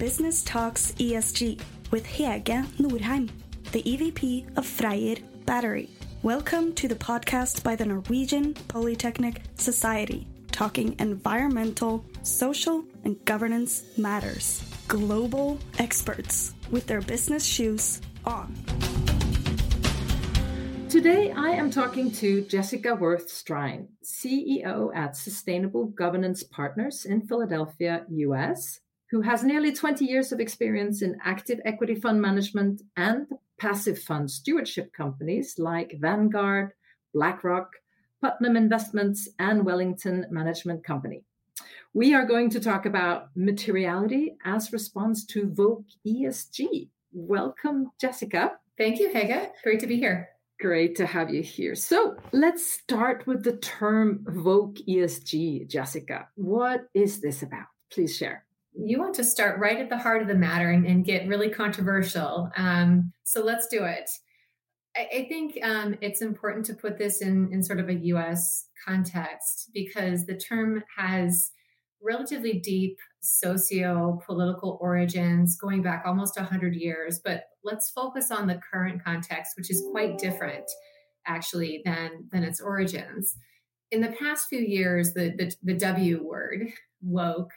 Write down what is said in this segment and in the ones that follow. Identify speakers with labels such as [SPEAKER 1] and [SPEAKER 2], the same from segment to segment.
[SPEAKER 1] Business Talks ESG with Hege Norheim, the EVP of Freyr Battery. Welcome to the podcast by the Norwegian Polytechnic Society, talking environmental, social, and governance matters. Global experts with their business shoes on.
[SPEAKER 2] Today, I am talking to Jessica Worth Strine, CEO at Sustainable Governance Partners in Philadelphia, US, who has nearly 20 years of experience in active equity fund management and passive fund stewardship companies like Vanguard, BlackRock, Putnam Investments, and Wellington Management Company. We are going to talk about materiality as response to woke ESG. Welcome, Jessica.
[SPEAKER 3] Thank you, Hege. Great to be here.
[SPEAKER 2] Great to have you here. So let's start with the term woke ESG, Jessica. What is this about? Please share.
[SPEAKER 3] You want to start right at the heart of the matter and, and get really controversial. Um, so let's do it. I, I think um, it's important to put this in, in sort of a US context because the term has relatively deep socio political origins going back almost 100 years. But let's focus on the current context, which is quite different actually than, than its origins. In the past few years, the, the, the W word, woke,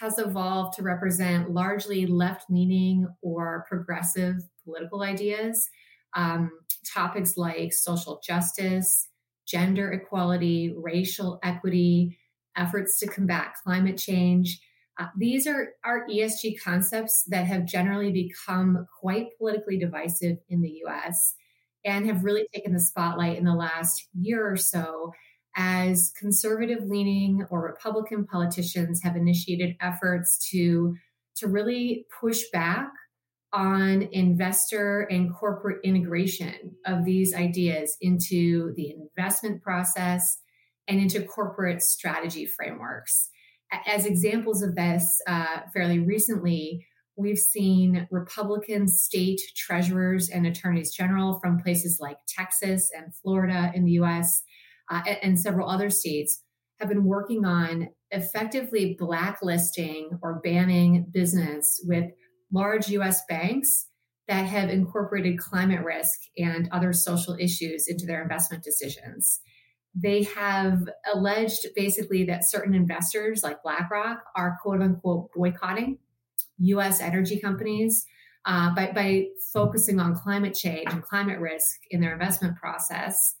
[SPEAKER 3] has evolved to represent largely left leaning or progressive political ideas. Um, topics like social justice, gender equality, racial equity, efforts to combat climate change. Uh, these are, are ESG concepts that have generally become quite politically divisive in the US and have really taken the spotlight in the last year or so as conservative leaning or Republican politicians have initiated efforts to, to really push back on investor and corporate integration of these ideas into the investment process and into corporate strategy frameworks. As examples of this, uh, fairly recently, we've seen Republican state treasurers and attorneys general from places like Texas and Florida in the US uh, and several other states have been working on effectively blacklisting or banning business with large US banks that have incorporated climate risk and other social issues into their investment decisions they have alleged basically that certain investors like BlackRock are quote unquote boycotting US energy companies uh, by, by focusing on climate change and climate risk in their investment process.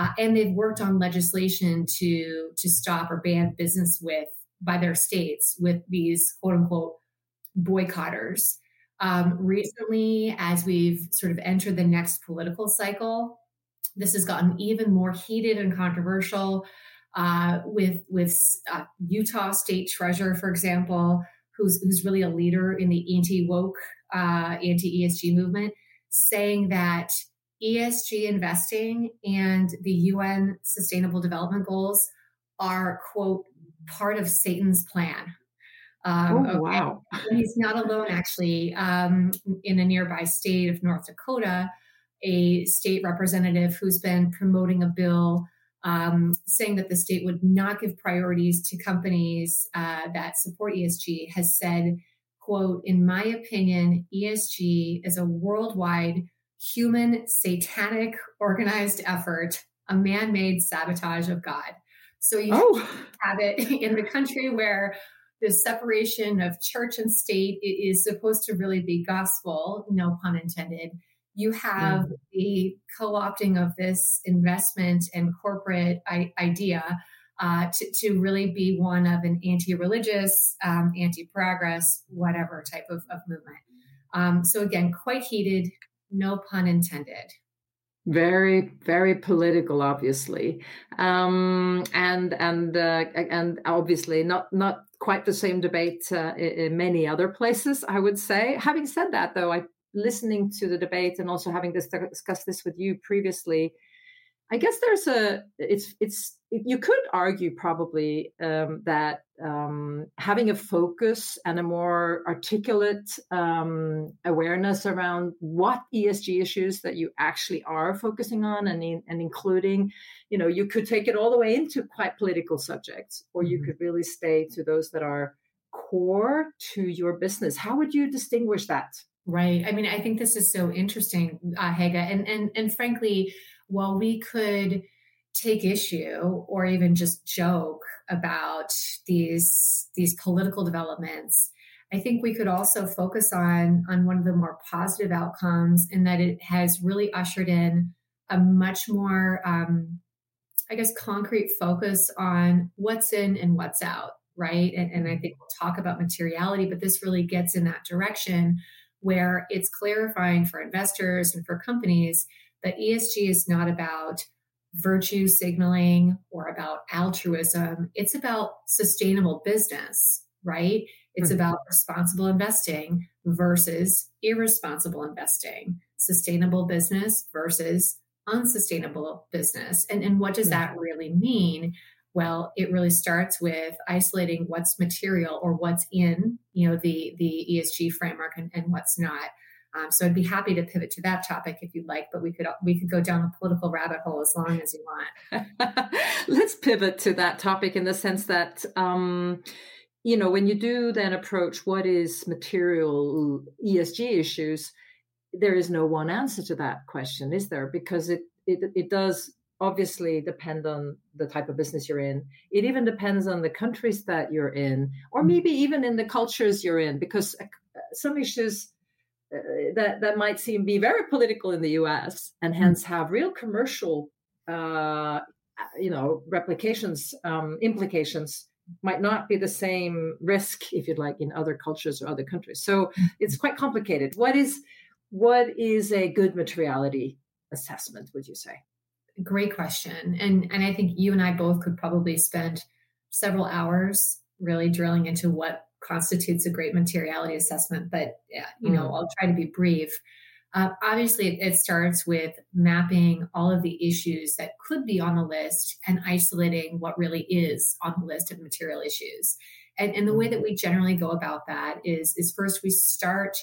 [SPEAKER 3] Uh, and they've worked on legislation to, to stop or ban business with by their states with these quote unquote boycotters. Um, recently, as we've sort of entered the next political cycle, this has gotten even more heated and controversial uh, with with uh, Utah State Treasurer, for example, who's who's really a leader in the anti woke, uh, anti ESG movement, saying that ESG investing and the UN Sustainable Development Goals are quote part of Satan's plan.
[SPEAKER 2] Um, oh, wow.
[SPEAKER 3] He's not alone, actually. Um, in a nearby state of North Dakota, a state representative who's been promoting a bill um, saying that the state would not give priorities to companies uh, that support ESG has said, quote, in my opinion, ESG is a worldwide human satanic organized effort, a man-made sabotage of God. So you oh. have it in the country where the separation of church and state is supposed to really be gospel, no pun intended you have mm. the co-opting of this investment and corporate I- idea uh, to, to, really be one of an anti-religious, um, anti-progress, whatever type of, of movement. Um, so again, quite heated, no pun intended.
[SPEAKER 2] Very, very political, obviously, um, and and uh, and obviously not not quite the same debate uh, in many other places. I would say. Having said that, though, I listening to the debate and also having this discussed this with you previously, I guess there's a it's it's you could argue probably um, that um, having a focus and a more articulate um, awareness around what ESG issues that you actually are focusing on and in, and including, you know, you could take it all the way into quite political subjects, or you mm-hmm. could really stay to those that are core to your business? How would you distinguish that?
[SPEAKER 3] Right. I mean, I think this is so interesting, uh, Hege, and and and frankly, while we could take issue or even just joke about these these political developments. I think we could also focus on on one of the more positive outcomes in that it has really ushered in a much more um, i guess concrete focus on what's in and what's out right? And, and i think we'll talk about materiality but this really gets in that direction where it's clarifying for investors and for companies that esg is not about virtue signaling or about altruism. It's about sustainable business, right? It's mm-hmm. about responsible investing versus irresponsible investing, sustainable business versus unsustainable business. And, and what does mm-hmm. that really mean? Well, it really starts with isolating what's material or what's in, you know, the the ESG framework and, and what's not. Um, so I'd be happy to pivot to that topic if you'd like, but we could we could go down the political rabbit hole as long as you want.
[SPEAKER 2] Let's pivot to that topic in the sense that um, you know when you do then approach what is material ESG issues, there is no one answer to that question, is there? Because it it, it does obviously depend on the type of business you're in. It even depends on the countries that you're in, or mm. maybe even in the cultures you're in, because uh, some issues that that might seem be very political in the U.S. and hmm. hence have real commercial, uh, you know, replications, um, implications might not be the same risk, if you'd like, in other cultures or other countries. So hmm. it's quite complicated. What is what is a good materiality assessment? Would you say?
[SPEAKER 3] Great question, and and I think you and I both could probably spend several hours really drilling into what constitutes a great materiality assessment, but you know, mm. I'll try to be brief. Uh, obviously, it starts with mapping all of the issues that could be on the list and isolating what really is on the list of material issues. And, and the way that we generally go about that is, is first we start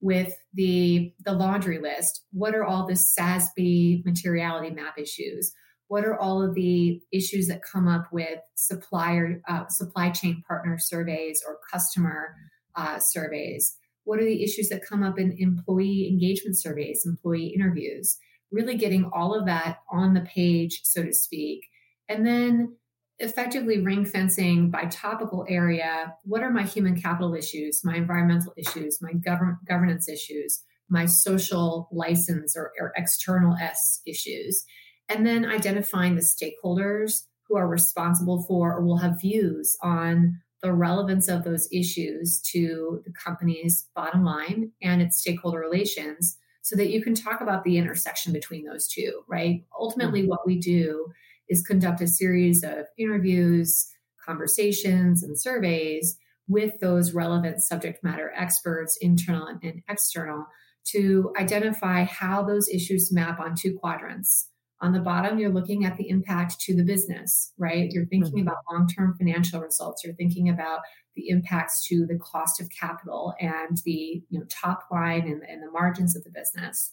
[SPEAKER 3] with the, the laundry list. What are all the SASB materiality map issues? What are all of the issues that come up with supplier uh, supply chain partner surveys or customer uh, surveys? What are the issues that come up in employee engagement surveys employee interviews? Really getting all of that on the page so to speak. And then effectively ring fencing by topical area. What are my human capital issues my environmental issues my govern- governance issues my social license or, or external s issues and then identifying the stakeholders who are responsible for or will have views on the relevance of those issues to the company's bottom line and its stakeholder relations so that you can talk about the intersection between those two, right? Ultimately, mm-hmm. what we do is conduct a series of interviews, conversations, and surveys with those relevant subject matter experts, internal and external, to identify how those issues map on two quadrants on the bottom, you're looking at the impact to the business, right? You're thinking mm-hmm. about long term financial results. You're thinking about the impacts to the cost of capital and the you know, top line and, and the margins of the business.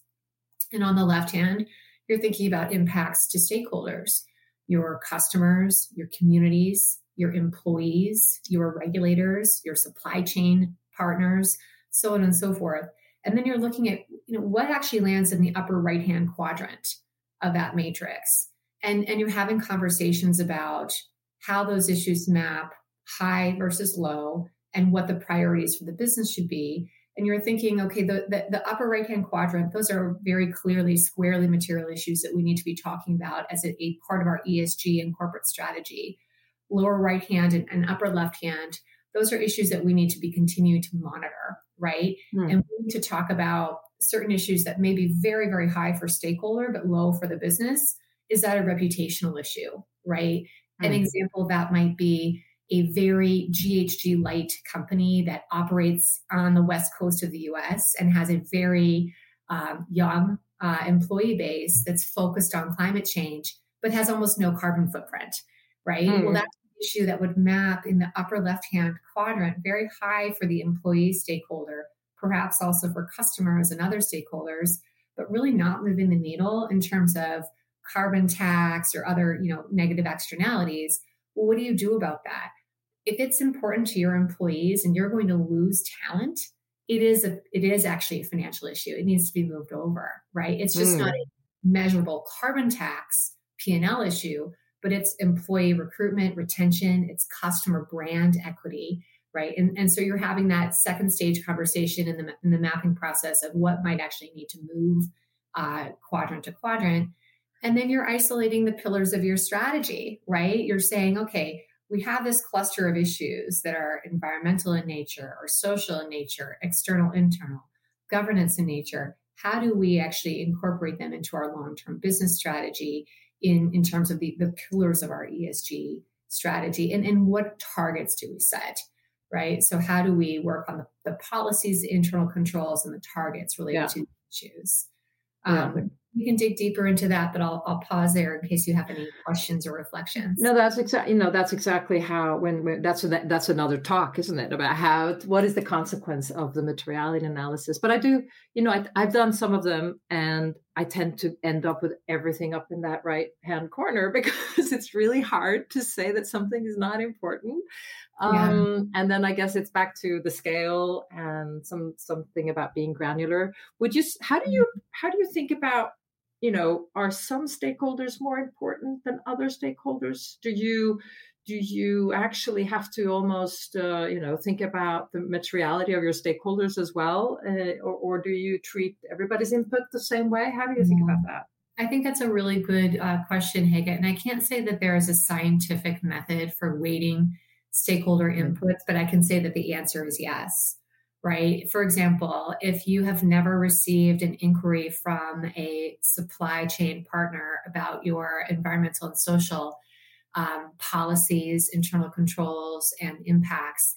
[SPEAKER 3] And on the left hand, you're thinking about impacts to stakeholders, your customers, your communities, your employees, your regulators, your supply chain partners, so on and so forth. And then you're looking at you know what actually lands in the upper right hand quadrant of that matrix. And and you're having conversations about how those issues map high versus low and what the priorities for the business should be. And you're thinking okay the, the, the upper right hand quadrant those are very clearly squarely material issues that we need to be talking about as a, a part of our esg and corporate strategy. Lower right hand and, and, upper left hand those are issues that we need to be continuing to monitor right? Mm. and we need to talk about certain issues that may be very, very high for stakeholder, but low for the business, is that a reputational issue, right? Mm-hmm. An hmm. example of that might be a very GHG light company that operates on the west coast of the US and has a very um, young uh, employee base that's focused on climate change, but has almost no carbon footprint, right? Mm. Well, that's an issue that would map in the upper left hand quadrant very high for the employee stakeholder, perhaps also for customers and other stakeholders, but really not moving the needle in terms of carbon tax or other, you know, negative externalities. Well, what do you do about that? if it's important to your employees and you're going to lose talent, it is a it is actually a financial issue. It needs to be moved over, right? It's just mm. not a measurable carbon tax P&L issue, but it's employee recruitment, retention, it's customer brand equity, right? And, and so you're having that second stage conversation in the, in the mapping process of what might actually need to move uh, quadrant to quadrant. And then you're isolating the pillars of your strategy, right? You're saying, okay, we have this cluster of issues that are environmental in nature or social in nature, external, internal, governance in nature. How do we actually incorporate them into our long term business strategy in, in terms of the, the pillars of our ESG strategy? And, and what targets do we set? Right. So, how do we work on the, the policies, the internal controls, and the targets related yeah. to issues? Um, yeah we can dig deeper into that, but I'll, I'll pause there in case you have any questions or reflections.
[SPEAKER 2] No, that's exactly, you know, that's exactly how, when, when that's, a, that's another talk, isn't it? About how, what is the consequence of the materiality analysis? But I do, you know, I, I've done some of them and I tend to end up with everything up in that right hand corner because it's really hard to say that something is not important. Um, yeah. And then I guess it's back to the scale and some something about being granular. Would you? How do you? Mm-hmm. How do you think about you know, are some stakeholders more important than other stakeholders? Do you do you actually have to almost uh, you know think about the materiality of your stakeholders as well, uh, or, or, do you treat everybody's input the same way? How do you think about that?
[SPEAKER 3] I think that's a really good uh, question, Hege. And I can't say that there is a scientific method for weighting stakeholder inputs, but I can say that the answer is yes right? For example, if you have never received an inquiry from a supply chain partner about your environmental and social um, policies, internal controls, and impacts,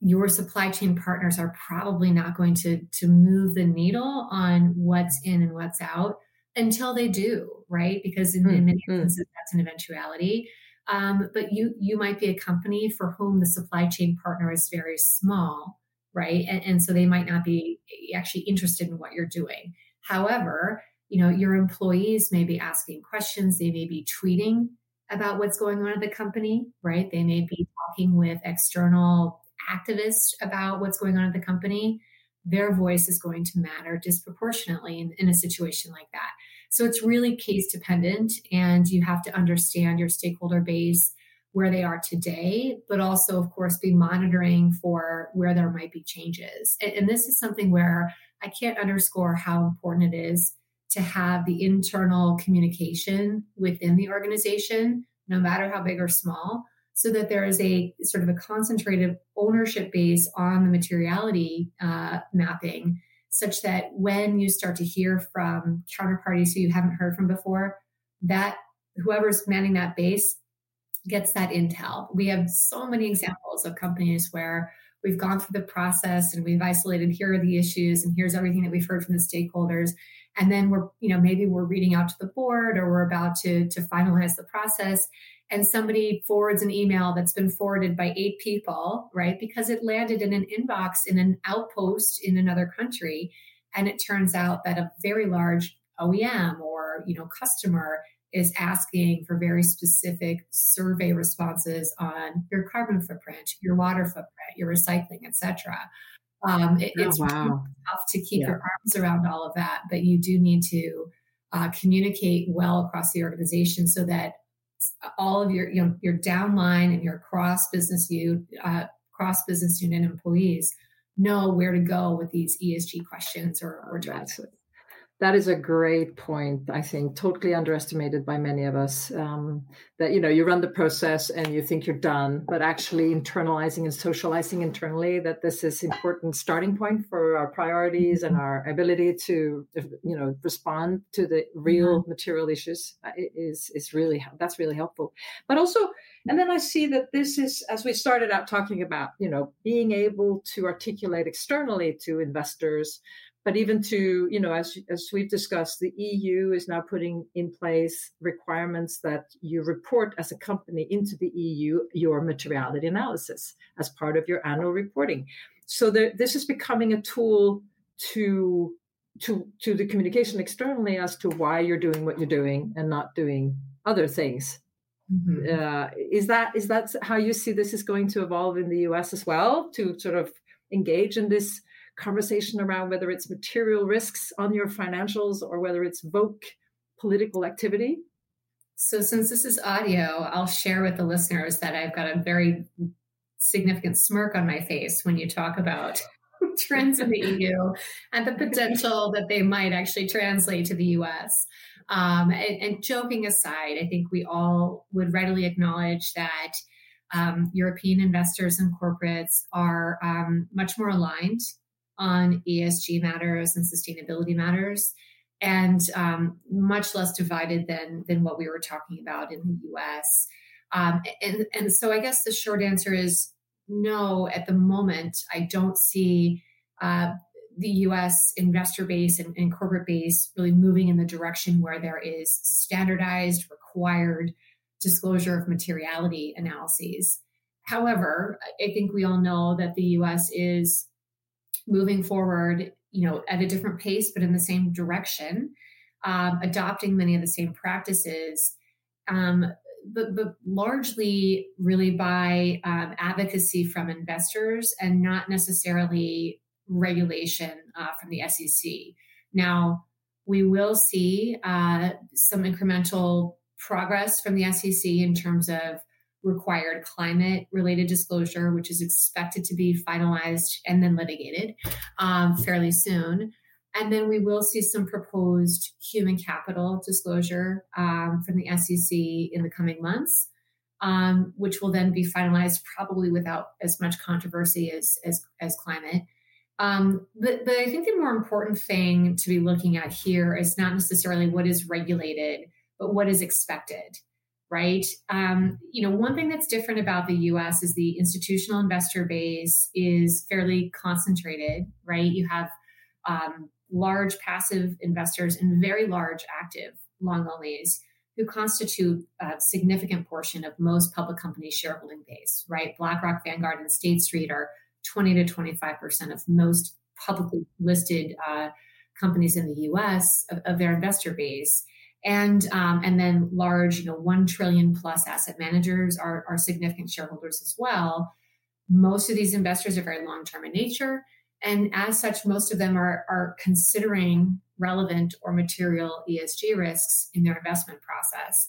[SPEAKER 3] your supply chain partners are probably not going to, to move the needle on what's in and what's out until they do, right? Because in, mm, in many instances, mm. that's an eventuality. Um, but you you might be a company for whom the supply chain partner is very small right? And, and so they might not be actually interested in what you're doing. However, you know, your employees may be asking questions, they may be tweeting about what's going on at the company, right? They may be talking with external activists about what's going on at the company. Their voice is going to matter disproportionately in, in a situation like that. So it's really case dependent, and you have to understand your stakeholder base where they are today, but also, of course, be monitoring for where there might be changes. And, and, this is something where I can't underscore how important it is to have the internal communication within the organization, no matter how big or small, so that there is a sort of a concentrated ownership base on the materiality uh, mapping, such that when you start to hear from counterparties who you haven't heard from before, that whoever's manning that base gets that intel. We have so many examples of companies where we've gone through the process and we've isolated here are the issues and here's everything that we've heard from the stakeholders. And then we're you know maybe we're reading out to the board or we're about to to finalize the process and somebody forwards an email that's been forwarded by eight people right? Because it landed in an inbox in an outpost in another country. And it turns out that a very large OEM or you know customer is asking for very specific survey responses on your carbon footprint, your water footprint, your recycling, etc. Um, it, oh, it's wow. tough to keep yeah. your arms around all of that, but you do need to uh, communicate well across the organization so that all of your you know your downline and your cross business you uh, cross business unit employees know where to go with these ESG questions or, or
[SPEAKER 2] that is a great point. I think totally underestimated by many of us. Um, that you know you run the process and you think you're done, but actually internalizing and socializing internally that this is important starting point for our priorities and our ability to you know respond to the real mm-hmm. material issues uh, is is really that's really helpful. But also, and then I see that this is as we started out talking about you know being able to articulate externally to investors but even to you know as as we've discussed the eu is now putting in place requirements that you report as a company into the eu your materiality analysis as part of your annual reporting so there, this is becoming a tool to to to the communication externally as to why you're doing what you're doing and not doing other things Mm-hmm. Uh, is that is that how you see this is going to evolve in the U.S. as well? To sort of engage in this conversation around whether it's material risks on your financials or whether it's woke political activity.
[SPEAKER 3] So, since this is audio, I'll share with the listeners that I've got a very significant smirk on my face when you talk about trends in the EU and the potential that they might actually translate to the US. Um, and, and, joking aside, I think we all would readily acknowledge that um, European investors and corporates are um, much more aligned on ESG matters and sustainability matters, and um, much less divided than than what we were talking about in the U.S. Um, and and so I guess the short answer is no. At the moment, I don't see. Uh, the US investor base and, and, corporate base really moving in the direction where there is standardized, required disclosure of materiality analyses. However, I think we all know that the US is moving forward, you know, at a different pace, but in the same direction, um, adopting many of the same practices. Um, but, but largely really by um, advocacy from investors and not necessarily regulation uh, from the SEC. Now, we will see uh, some incremental progress from the SEC in terms of required climate related disclosure, which is expected to be finalized and then litigated um, fairly soon. And then we will see some proposed human capital disclosure um, from the SEC in the coming months, um, which will then be finalized probably without as much controversy as, as, as climate. Um, but, but I think the more important thing to be looking at here is not necessarily what is regulated, but what is expected right? Um, you know, one thing that's different about the US is the institutional investor base is fairly concentrated, right? You have um, large passive investors and very large active long onlys who constitute a significant portion of most public company shareholding base, right? BlackRock, Vanguard, and State Street are 20 to 25% of most publicly listed uh, companies in the US of, of their investor base and um, and then large, you know, one trillion plus asset managers are, are significant shareholders as well. Most of these investors are very long term in nature, and as such, most of them are are considering relevant or material ESG risks in their investment process.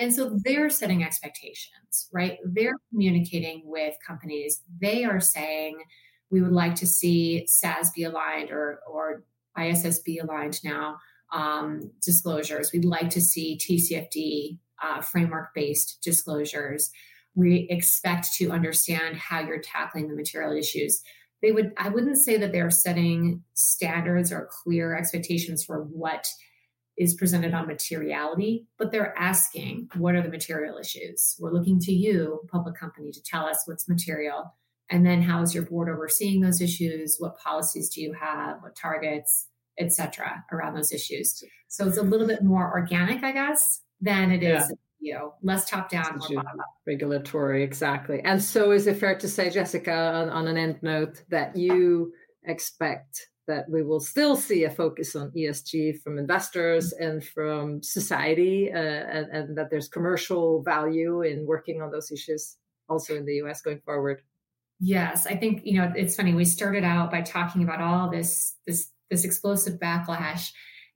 [SPEAKER 3] And so they're setting expectations, right? They're communicating with companies. They are saying, we would like to see SASB aligned or, or ISSB aligned now um, disclosures. We'd like to see TCFD uh, framework based disclosures. We expect to understand how you're tackling the material issues. They would, I wouldn't say that they're setting standards or clear expectations for what is presented on materiality, but they're asking, what are the material issues? We're looking to you, public company, to tell us what's material. And then how is your board overseeing those issues? What policies do you have? What targets? Etc. around those issues. So it's a little bit more organic, I guess, than it is yeah. you know less top down, more bottom up.
[SPEAKER 2] Regulatory, exactly. And so is it fair to say, Jessica, on, on an end note, that you expect that we will still see a focus on ESG from investors and from society, uh, and, and, that there's commercial value in working on those issues also in the US going forward.
[SPEAKER 3] Yes, I think you know it's funny. We started out by talking about all this this this explosive backlash.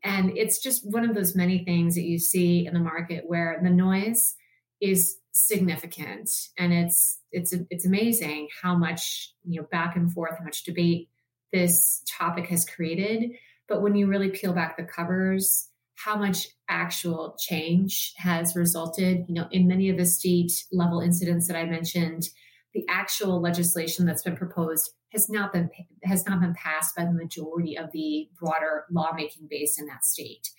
[SPEAKER 3] And it's just one of those many things that you see in the market where the noise is significant and it's it's it's amazing how much you know back and forth how much debate this topic has created but when you really peel back the covers how much actual change has resulted you know in many of the state level incidents that i mentioned the actual legislation that's been proposed has not been has not been passed by the majority of the broader lawmaking base in that state.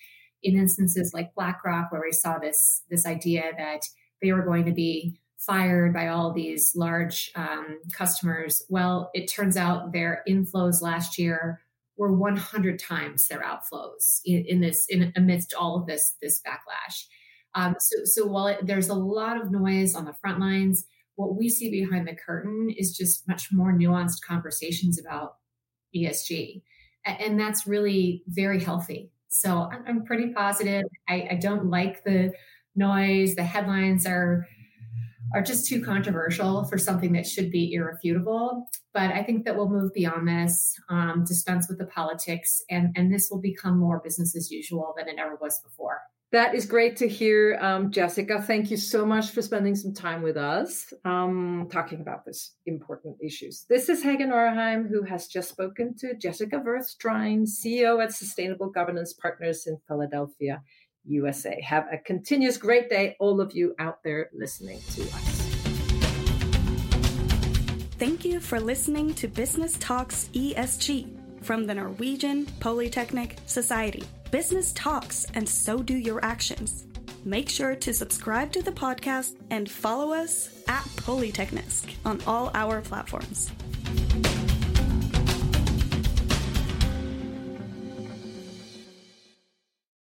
[SPEAKER 3] In instances like BlackRock, where we saw this this idea that they were going to be fired by all these large um, customers, well, it turns out their inflows last year were 100 times their outflows in, in this in amidst all of this this backlash. Um, so, so while it, there's a lot of noise on the front lines, what we see behind the curtain is just much more nuanced conversations about ESG. And that's really very healthy. So I'm pretty positive. I, I don't like the noise. The headlines are are just too controversial for something that should be irrefutable. But I think that we'll move beyond this, um, dispense with the politics, and, and this will become more business as usual than it ever was before.
[SPEAKER 2] That is great to hear, um, Jessica. Thank you so much for spending some time with us um, talking about this important issues. This is Hege Norheim, who has just spoken to Jessica Verth-Strine, CEO at Sustainable Governance Partners in Philadelphia, USA. Have a continuous great day, all of you out there listening to us.
[SPEAKER 1] Thank you for listening to Business Talks ESG from the Norwegian Polytechnic Society. Business talks, and so do your actions. Make sure to subscribe to the podcast and follow us at Polyteknisk on all our platforms.